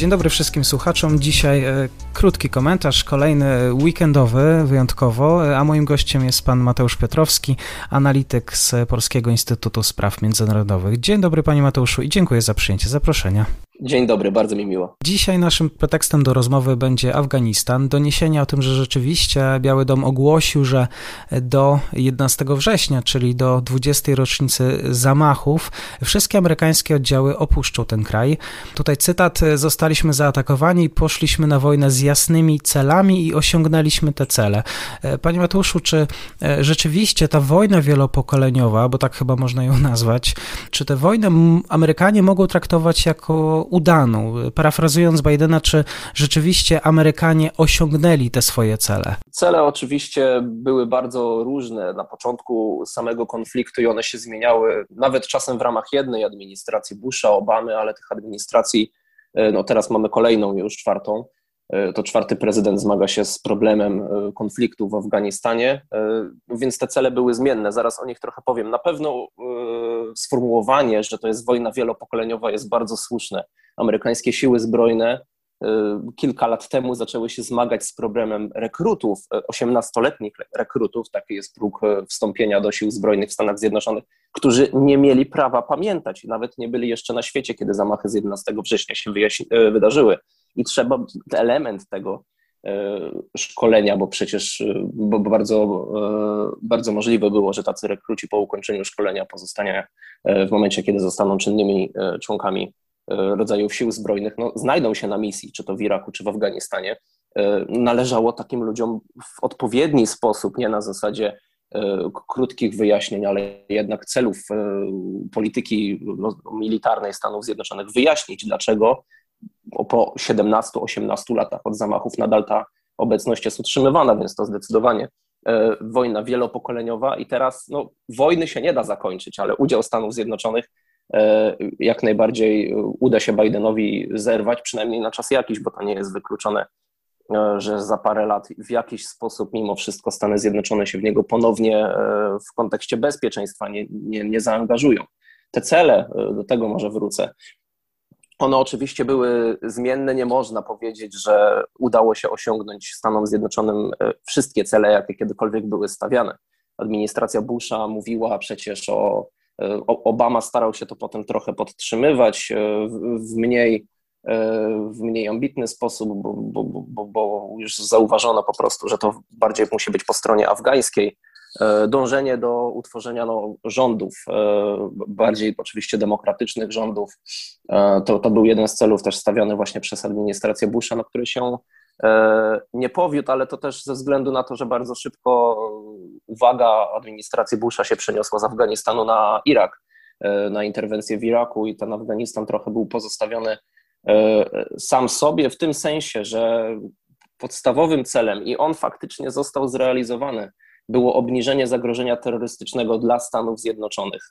Dzień dobry wszystkim słuchaczom. Dzisiaj e, krótki komentarz, kolejny weekendowy wyjątkowo, a moim gościem jest pan Mateusz Piotrowski, analityk z Polskiego Instytutu Spraw Międzynarodowych. Dzień dobry panie Mateuszu i dziękuję za przyjęcie zaproszenia. Dzień dobry, bardzo mi miło. Dzisiaj naszym pretekstem do rozmowy będzie Afganistan. Doniesienia o tym, że rzeczywiście Biały Dom ogłosił, że do 11 września, czyli do 20. rocznicy zamachów, wszystkie amerykańskie oddziały opuszczą ten kraj. Tutaj cytat: Zostaliśmy zaatakowani poszliśmy na wojnę z jasnymi celami i osiągnęliśmy te cele. Panie Mateuszu, czy rzeczywiście ta wojna wielopokoleniowa, bo tak chyba można ją nazwać, czy tę wojnę Amerykanie mogą traktować jako udaną. Parafrazując Bidena, czy rzeczywiście Amerykanie osiągnęli te swoje cele? Cele oczywiście były bardzo różne na początku samego konfliktu i one się zmieniały, nawet czasem w ramach jednej administracji Busha, Obamy, ale tych administracji, e, no teraz mamy kolejną już, czwartą. E, to czwarty prezydent zmaga się z problemem e, konfliktu w Afganistanie, więc te cele były zmienne. Zaraz o nich trochę powiem. Na pewno sformułowanie, że to jest wojna wielopokoleniowa, jest bardzo słuszne amerykańskie siły zbrojne y, kilka lat temu zaczęły się zmagać z problemem rekrutów, 18-letnich y, rekrutów, taki jest próg y, wstąpienia do sił zbrojnych w Stanach Zjednoczonych, którzy nie mieli prawa pamiętać, nawet nie byli jeszcze na świecie, kiedy zamachy z 11 września się wydarzyły. I trzeba element tego szkolenia, bo przecież bo bardzo, bardzo możliwe było, że tacy rekruci po ukończeniu szkolenia, pozostania w momencie, kiedy zostaną czynnymi członkami E, rodzajów sił zbrojnych. No, znajdą się na misji, czy to w Iraku, czy w Afganistanie, e, należało takim ludziom w odpowiedni sposób, nie na zasadzie e, krótkich wyjaśnień, ale jednak celów polityki no, militarnej Stanów Zjednoczonych wyjaśnić, dlaczego po 17-18 latach od zamachów nadal ta obecność jest utrzymywana, więc to zdecydowanie wojna wielopokoleniowa i teraz no, wojny się nie da zakończyć, ale udział Stanów Zjednoczonych E, jak najbardziej uda się Bidenowi zerwać, przynajmniej na czas jakiś, bo to nie jest wykluczone, e, że za parę lat w jakiś sposób mimo wszystko Stany Zjednoczone się w niego ponownie e, w kontekście bezpieczeństwa nie, nie, nie zaangażują. Te cele, do tego może wrócę, one oczywiście były zmienne, nie można powiedzieć, że udało się osiągnąć Stanom Zjednoczonym wszystkie cele, jakie kiedykolwiek były stawiane. Administracja Busha mówiła przecież o Obama starał się to potem trochę podtrzymywać e, w mniej, e, w mniej ambitny sposób, bo, bo, bo, bo już zauważono po prostu, że to bardziej musi być po stronie afgańskiej. E, dążenie do utworzenia no, rządów, bardziej oczywiście demokratycznych rządów, to, to był jeden z celów też stawiany właśnie przez administrację Busha, na który się E, nie powiódł, ale to też ze względu na to, że bardzo szybko uwaga administracji Busha się przeniosła z Afganistanu na Irak, e, na interwencję w Iraku i ten Afganistan trochę był pozostawiony e, sam sobie, w tym sensie, że podstawowym celem, i on faktycznie został zrealizowany, było obniżenie zagrożenia terrorystycznego dla Stanów Zjednoczonych,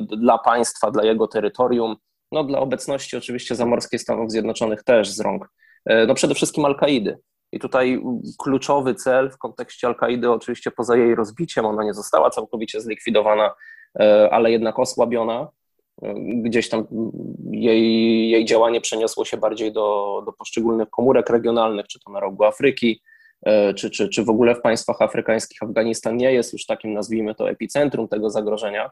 dla państwa, dla jego terytorium, no dla obecności oczywiście zamorskiej Stanów Zjednoczonych też z rąk E, no przede wszystkim Al-Kaidy. I tutaj kluczowy cel w kontekście Al-Kaidy, oczywiście poza jej rozbiciem, ona nie została całkowicie zlikwidowana, e, ale jednak osłabiona. E, gdzieś tam jej, jej działanie przeniosło się bardziej do, do poszczególnych komórek regionalnych, czy to na rogu Afryki, czy, czy, czy w ogóle w państwach afrykańskich. Afganistan nie jest już takim, nazwijmy to, epicentrum tego zagrożenia.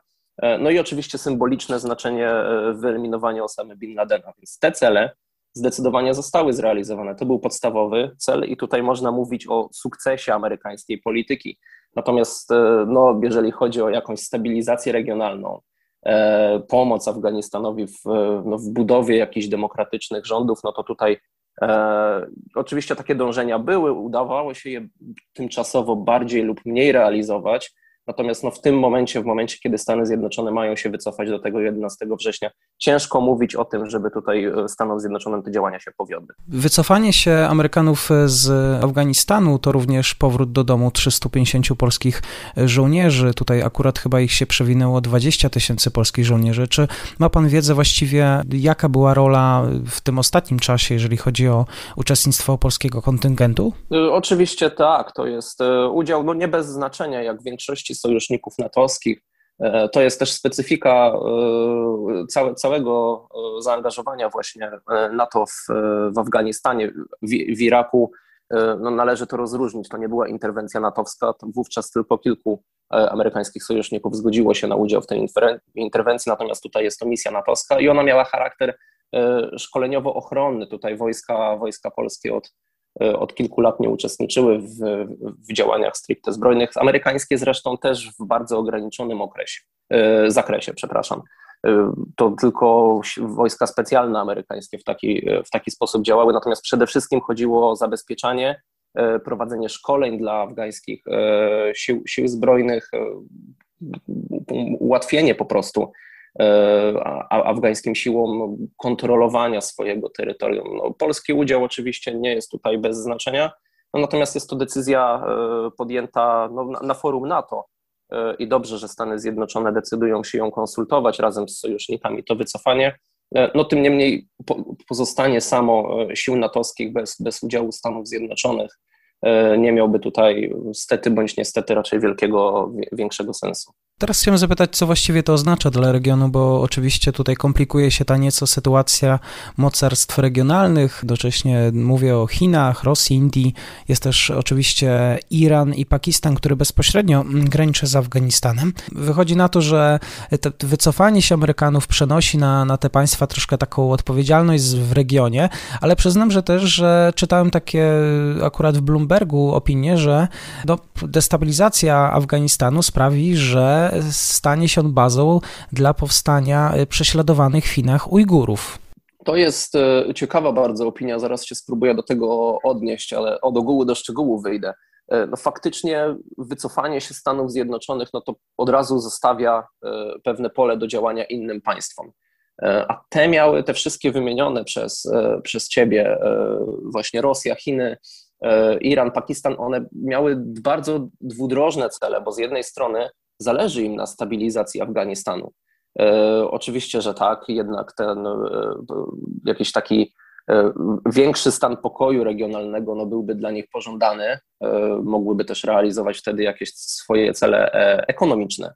No i oczywiście symboliczne znaczenie wyeliminowania Osamy Bin Ladena. Więc te cele zdecydowanie zostały zrealizowane. To był podstawowy cel i tutaj można mówić o sukcesie amerykańskiej polityki. Natomiast e, no, jeżeli chodzi o jakąś stabilizację regionalną, e, pomoc Afganistanowi w, no, w budowie jakichś demokratycznych rządów, no to tutaj e, oczywiście takie dążenia były, udawało się je tymczasowo bardziej lub mniej realizować. Natomiast no, w tym momencie, w momencie, kiedy Stany Zjednoczone mają się wycofać do tego 11 września, ciężko mówić o tym, żeby tutaj e, Stanom Zjednoczonym te działania się powiodły. Wycofanie się Amerykanów z Afganistanu to również powrót do domu 350 polskich żołnierzy. Tutaj akurat chyba ich się przewinęło 20 tysięcy polskich żołnierzy. Czy ma pan wiedzę właściwie, jaka była rola w tym ostatnim czasie, jeżeli chodzi o uczestnictwo polskiego kontyngentu? E, oczywiście tak. To jest e, udział no nie bez znaczenia, jak w większości sojuszników natowskich. E, to jest też specyfika e, całe, całego e, zaangażowania właśnie NATO w, w Afganistanie, w, w Iraku. No, należy to rozróżnić. To nie była interwencja natowska, to wówczas tylko kilku amerykańskich sojuszników zgodziło się na udział w tej interwencji, natomiast tutaj jest to misja natowska i ona miała charakter szkoleniowo-ochronny. Tutaj wojska, wojska polskie od od kilku lat nie uczestniczyły w, w działaniach stricte zbrojnych, amerykańskie zresztą też w bardzo ograniczonym okresie, e, zakresie, przepraszam. E, to tylko wojska specjalne amerykańskie w taki, w taki sposób działały, natomiast przede wszystkim chodziło o zabezpieczanie, prowadzenie szkoleń dla afgańskich sił, sił zbrojnych, ułatwienie po prostu E, afgańskim siłom kontrolowania swojego terytorium. No, polski udział oczywiście nie jest tutaj bez znaczenia, no, natomiast jest to decyzja e, podjęta no, na forum NATO e, i dobrze, że Stany Zjednoczone decydują się ją konsultować razem z sojusznikami, to wycofanie. No tym niemniej pozostanie samo sił natowskich bez, bez udziału Stanów Zjednoczonych nie miałby tutaj stety bądź niestety raczej wielkiego, większego sensu. Teraz chciałem zapytać, co właściwie to oznacza dla regionu, bo oczywiście tutaj komplikuje się ta nieco sytuacja mocarstw regionalnych. Jednocześnie mówię o Chinach, Rosji, Indii. Jest też oczywiście Iran i Pakistan, który bezpośrednio graniczy z Afganistanem. Wychodzi na to, że to wycofanie się Amerykanów przenosi na, na te państwa troszkę taką odpowiedzialność w regionie, ale przyznam, że też, że czytałem takie akurat w Bloombergu opinie, że no, destabilizacja Afganistanu sprawi, że stanie się on bazą dla powstania e, prześladowanych w Chinach Ujgurów. To jest e, ciekawa bardzo opinia, zaraz się spróbuję do tego odnieść, ale od ogółu do szczegółu wyjdę. E, no faktycznie wycofanie się Stanów Zjednoczonych no to od razu zostawia pewne pole do działania innym państwom. A te miały, te wszystkie wymienione przez, przez ciebie, właśnie Rosja, Chiny, Iran, Pakistan, one miały bardzo dwudrożne cele, bo z jednej strony zależy im na stabilizacji Afganistanu. E, oczywiście, że tak, jednak ten e, jakiś taki e, większy stan pokoju regionalnego no, byłby dla nich pożądany, mogłyby też realizować wtedy jakieś swoje cele ekonomiczne.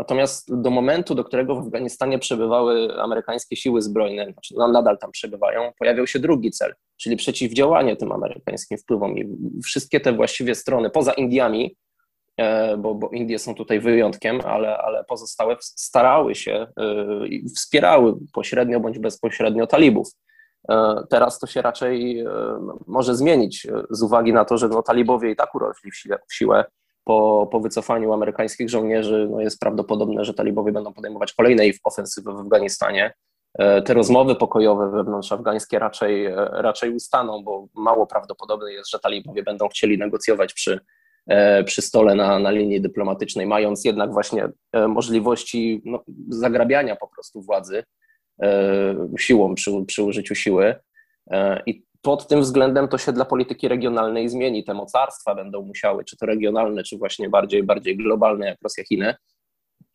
Natomiast do momentu, do którego w Afganistanie przebywały amerykańskie siły zbrojne, znaczy nadal tam przebywają, pojawiał się drugi cel, czyli przeciwdziałanie tym amerykańskim wpływom. I wszystkie te właściwie strony, poza Indiami, E, bo, bo Indie są tutaj wyjątkiem, ale, ale pozostałe starały się e, i wspierały pośrednio bądź bezpośrednio talibów. E, teraz to się raczej może zmienić z uwagi na to, że no, talibowie i tak urośli w siłę, w siłę po, po wycofaniu amerykańskich żołnierzy. No, jest prawdopodobne, że talibowie będą podejmować kolejne ofensywy w Afganistanie. Te rozmowy pokojowe wewnątrz afgańskie raczej, raczej ustaną, bo mało prawdopodobne jest, że talibowie będą chcieli negocjować przy E, przy stole na, na linii dyplomatycznej, mając jednak właśnie e, możliwości no, zagrabiania po prostu władzy e, siłą, przy, przy użyciu siły. I pod tym względem to się dla polityki regionalnej zmieni. Te mocarstwa będą musiały, czy to regionalne, czy właśnie bardziej, bardziej globalne, jak Rosja, Chiny,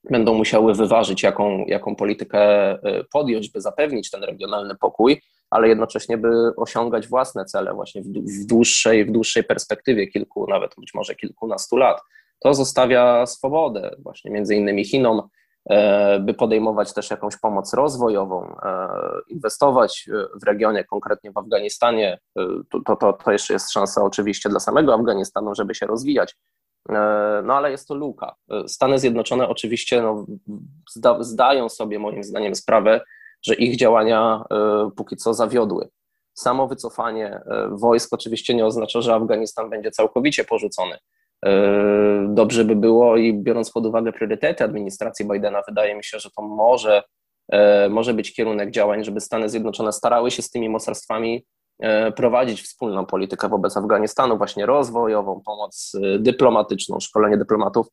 będą musiały wyważyć, jaką, jaką politykę podjąć, by zapewnić ten regionalny pokój, ale jednocześnie by osiągać własne cele właśnie w dłuższej, w dłuższej perspektywie kilku, nawet być może kilkunastu lat. To zostawia swobodę właśnie między innymi Chinom, by podejmować też jakąś pomoc rozwojową, e, inwestować w regionie, konkretnie w Afganistanie. E, to, to, to jeszcze jest szansa oczywiście dla samego Afganistanu, żeby się rozwijać. No ale jest to luka. Stany Zjednoczone oczywiście no, zda, zdają sobie moim zdaniem sprawę, że ich działania e, póki co zawiodły. Samo wycofanie e, wojsk oczywiście nie oznacza, że Afganistan będzie całkowicie porzucony. E, dobrze by było i biorąc pod uwagę priorytety administracji Bidena, wydaje mi się, że to może, może być kierunek działań, żeby Stany Zjednoczone starały się z tymi mocarstwami prowadzić wspólną politykę wobec Afganistanu, właśnie rozwojową, pomoc dyplomatyczną, szkolenie dyplomatów,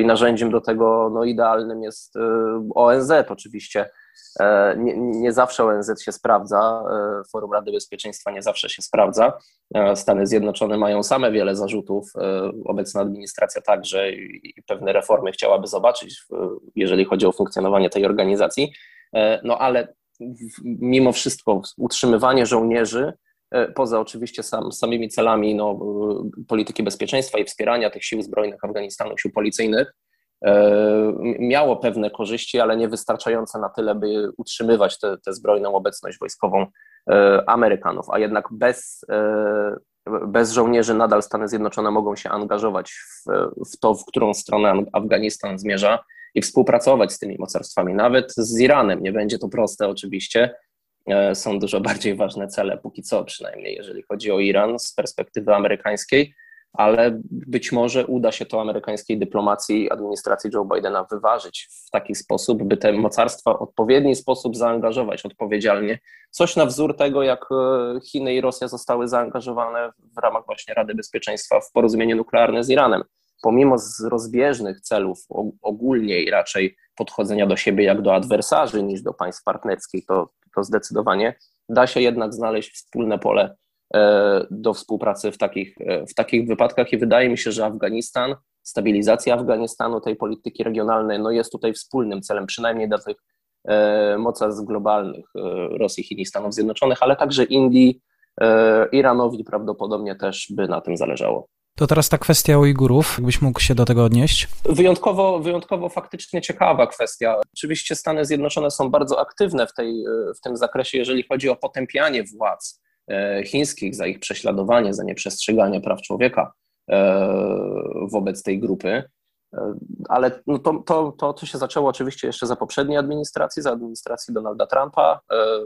i narzędziem do tego no, idealnym jest ONZ oczywiście. Nie, nie, zawsze ONZ się sprawdza, Forum Rady Bezpieczeństwa nie zawsze się sprawdza. Stany Zjednoczone mają same wiele zarzutów, obecna administracja także i pewne reformy chciałaby zobaczyć, jeżeli chodzi o funkcjonowanie tej organizacji. No ale mimo wszystko utrzymywanie żołnierzy, e, poza oczywiście sam, samymi celami no, e, polityki bezpieczeństwa i wspierania tych sił zbrojnych Afganistanu, sił policyjnych, e, miało pewne korzyści, ale niewystarczające na tyle, by utrzymywać tę zbrojną obecność wojskową Amerykanów, a jednak bez, bez żołnierzy nadal Stany Zjednoczone mogą się angażować w, w to, w którą stronę Afganistan zmierza i współpracować z tymi mocarstwami, nawet z Iranem. Nie będzie to proste oczywiście. E, są dużo bardziej ważne cele, póki co przynajmniej, jeżeli chodzi o Iran z perspektywy amerykańskiej, ale być może uda się to amerykańskiej dyplomacji administracji Joe Bidena wyważyć w taki sposób, by te mocarstwa w odpowiedni sposób zaangażować odpowiedzialnie. Coś na wzór tego, jak e, Chiny i Rosja zostały zaangażowane w ramach właśnie Rady Bezpieczeństwa w porozumienie nuklearne z Iranem pomimo z rozbieżnych celów ogólnie i raczej podchodzenia do siebie jak do adwersarzy niż do państw partnerskich, to, to zdecydowanie da się jednak znaleźć wspólne pole do współpracy w takich, e, w takich wypadkach i wydaje mi się, że Afganistan, stabilizacja Afganistanu, tej polityki regionalnej, no jest tutaj wspólnym celem, przynajmniej dla tych e, mocarstw globalnych, Rosji, Chin i Stanów Zjednoczonych, ale także Indii, Iranowi prawdopodobnie też by na tym zależało. To teraz ta kwestia Ujgurów, jakbyś mógł się do tego odnieść? Wyjątkowo, wyjątkowo faktycznie ciekawa kwestia. Oczywiście Stany Zjednoczone są bardzo aktywne w, tej, w tym zakresie, jeżeli chodzi o potępianie władz e, chińskich za ich prześladowanie, za nieprzestrzeganie praw człowieka e, wobec tej grupy. E, ale no to, to, to, to się zaczęło oczywiście jeszcze za poprzedniej administracji, za administracji Donalda Trumpa.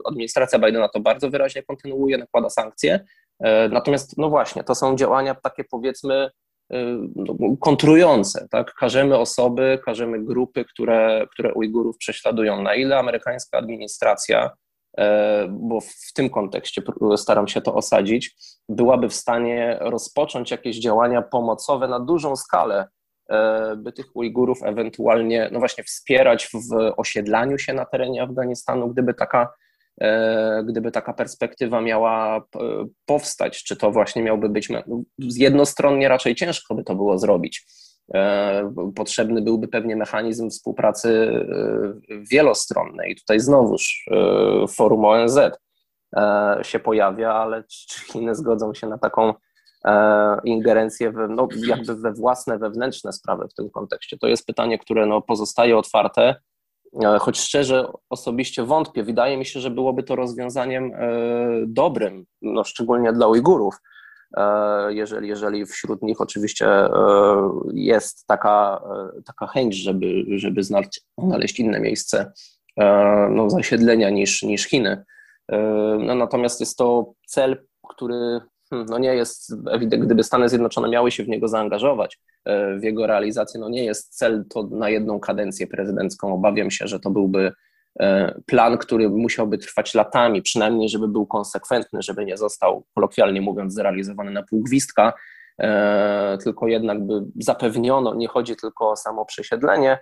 Administracja Bidena to bardzo wyraźnie kontynuuje, nakłada sankcje. E, natomiast, no właśnie, to są działania takie powiedzmy e, no, kontrujące, tak? Karzemy osoby, karzemy grupy, które, które Ujgurów prześladują. Na ile amerykańska administracja, e, bo w tym kontekście staram się to osadzić, byłaby w stanie rozpocząć jakieś działania pomocowe na dużą skalę, by tych Ujgurów ewentualnie, no właśnie, wspierać w osiedlaniu się na terenie Afganistanu, gdyby taka E, gdyby taka perspektywa miała e, powstać, czy to właśnie miałby być, no, jednostronnie raczej ciężko by to było zrobić. E, potrzebny byłby pewnie mechanizm współpracy wielostronnej. I tutaj znowuż forum ONZ się pojawia, ale czy Chiny zgodzą się na taką ingerencję we, no, jakby we własne wewnętrzne sprawy w tym kontekście? To jest pytanie, które no, pozostaje otwarte choć szczerze osobiście wątpię. Wydaje mi się, że byłoby to rozwiązaniem e, dobrym, no, szczególnie dla Ujgurów, e, jeżeli, jeżeli wśród nich oczywiście e, jest taka, taka chęć, żeby, żeby znaleźć, inne miejsce no, zasiedlenia niż, niż Chiny. No, natomiast jest to cel, który Hmm, no nie jest, gdyby Stany Zjednoczone miały się w niego zaangażować, e, w jego realizację, no nie jest cel to na jedną kadencję prezydencką. Obawiam się, że to byłby e, plan, który musiałby trwać latami, przynajmniej żeby był konsekwentny, żeby nie został, kolokwialnie mówiąc, zrealizowany na pół gwizdka, e, tylko jednak by zapewniono, nie chodzi tylko o samo przesiedlenie,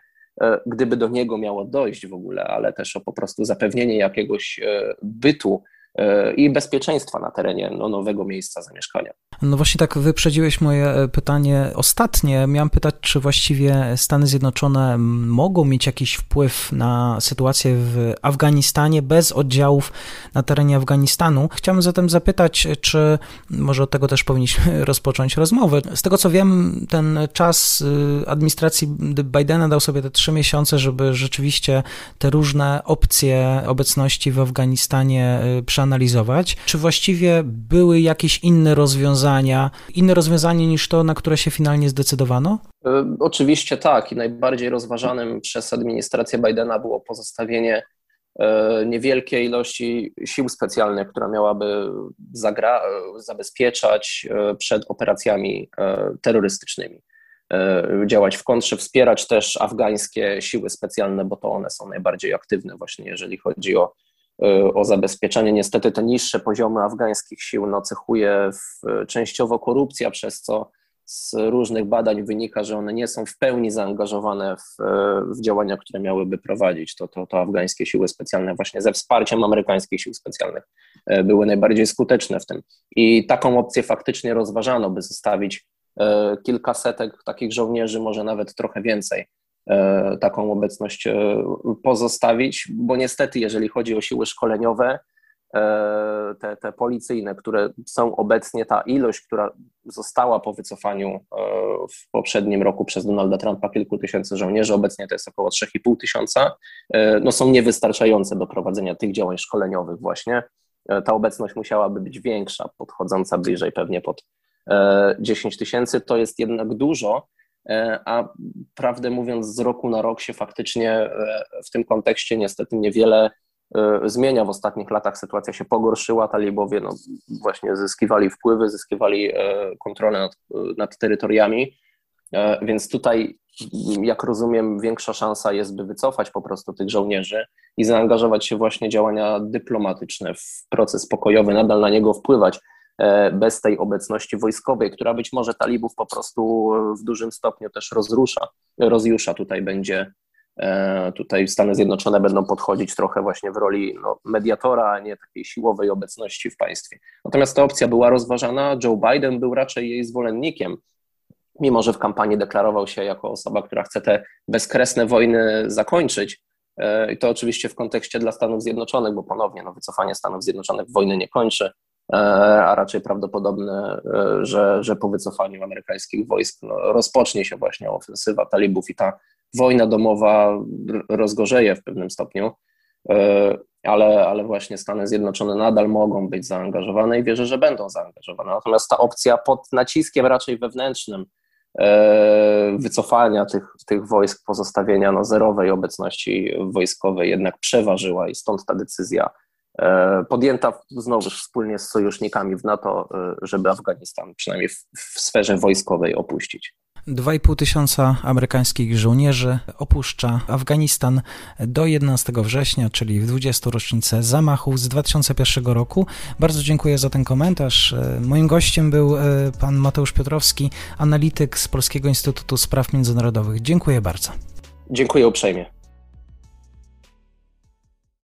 gdyby do niego miało dojść w ogóle, ale też o po prostu zapewnienie jakiegoś bytu E, i bezpieczeństwa na terenie no, nowego miejsca zamieszkania. No właśnie tak wyprzedziłeś moje e, pytanie ostatnie. Miałem pytać, czy właściwie Stany Zjednoczone mogą mieć jakiś wpływ na sytuację w Afganistanie bez oddziałów na terenie Afganistanu. Chciałbym zatem zapytać, czy może od tego też powinniśmy rozpocząć rozmowę. Z tego co wiem, ten czas y, administracji Bidena dał sobie te trzy miesiące, żeby rzeczywiście te różne opcje obecności w Afganistanie przeanalizować przeanalizować, czy właściwie były jakieś inne rozwiązania, inne rozwiązanie niż to, na które się finalnie zdecydowano? E, oczywiście tak i najbardziej rozważanym przez administrację Bidena było pozostawienie e, niewielkiej ilości sił specjalnych, która miałaby zagra- zabezpieczać e, przed operacjami terrorystycznymi. Działać w kontrze, wspierać też afgańskie siły specjalne, bo to one są najbardziej aktywne, właśnie jeżeli chodzi o o zabezpieczenie. Niestety te niższe poziomy afgańskich sił no, cechuje w, częściowo korupcja, przez co z różnych badań wynika, że one nie są w pełni zaangażowane w, w działania, które miałyby prowadzić. To, to, to afgańskie siły specjalne, właśnie ze wsparciem amerykańskich sił specjalnych, e, były najbardziej skuteczne w tym. I taką opcję faktycznie rozważano, by zostawić e, kilkasetek takich żołnierzy, może nawet trochę więcej, taką obecność pozostawić, bo niestety, jeżeli chodzi o siły szkoleniowe, E, te, te policyjne, które są obecnie, ta ilość, która została po wycofaniu e, w poprzednim roku przez Donalda Trumpa kilku tysięcy żołnierzy, obecnie to jest około 3,5 tysiąca, e, no są niewystarczające do prowadzenia tych działań szkoleniowych właśnie. Ta obecność musiałaby być większa, podchodząca bliżej pewnie pod 10 tysięcy. To jest jednak dużo, a prawdę mówiąc, z roku na rok się faktycznie w tym kontekście niestety niewiele E, zmienia. W ostatnich latach, sytuacja się pogorszyła, talibowie no, właśnie zyskiwali wpływy, zyskiwali e, kontrolę nad, nad terytoriami, e, więc tutaj, jak rozumiem, większa szansa jest, by wycofać po prostu tych żołnierzy i zaangażować się właśnie w działania dyplomatyczne, w proces pokojowy, nadal na niego wpływać bez tej obecności wojskowej, która być może talibów po prostu w dużym stopniu też rozrusza, rozjusza. Tutaj będzie E, tutaj Stany Zjednoczone będą podchodzić trochę właśnie w roli no, mediatora, a nie takiej siłowej obecności w państwie. Natomiast ta opcja była rozważana. Joe Biden był raczej jej zwolennikiem, mimo że w kampanii deklarował się jako osoba, która chce te bezkresne wojny zakończyć. E, I to oczywiście w kontekście dla Stanów Zjednoczonych, bo ponownie no, wycofanie Stanów Zjednoczonych wojny nie kończy, e, a raczej prawdopodobne, że, że po wycofaniu amerykańskich wojsk no, rozpocznie się właśnie ofensywa talibów i ta wojna domowa rozgorzeje w pewnym stopniu, e, ale, ale właśnie Stany Zjednoczone nadal mogą być zaangażowane i wierzę, że będą zaangażowane. Natomiast ta opcja pod naciskiem raczej wewnętrznym e, wycofania tych, tych wojsk, pozostawienia no, zerowej obecności wojskowej jednak przeważyła i stąd ta decyzja e, podjęta znowu wspólnie z sojusznikami w NATO, żeby Afganistan przynajmniej w, w sferze wojskowej opuścić. 2,5 tysiąca amerykańskich żołnierzy opuszcza Afganistan do 11 września, czyli w 20. rocznicę zamachów z 2001 roku. Bardzo dziękuję za ten komentarz. Moim gościem był e, pan Mateusz Piotrowski, analityk z Polskiego Instytutu Spraw Międzynarodowych. Dziękuję bardzo. Dziękuję uprzejmie.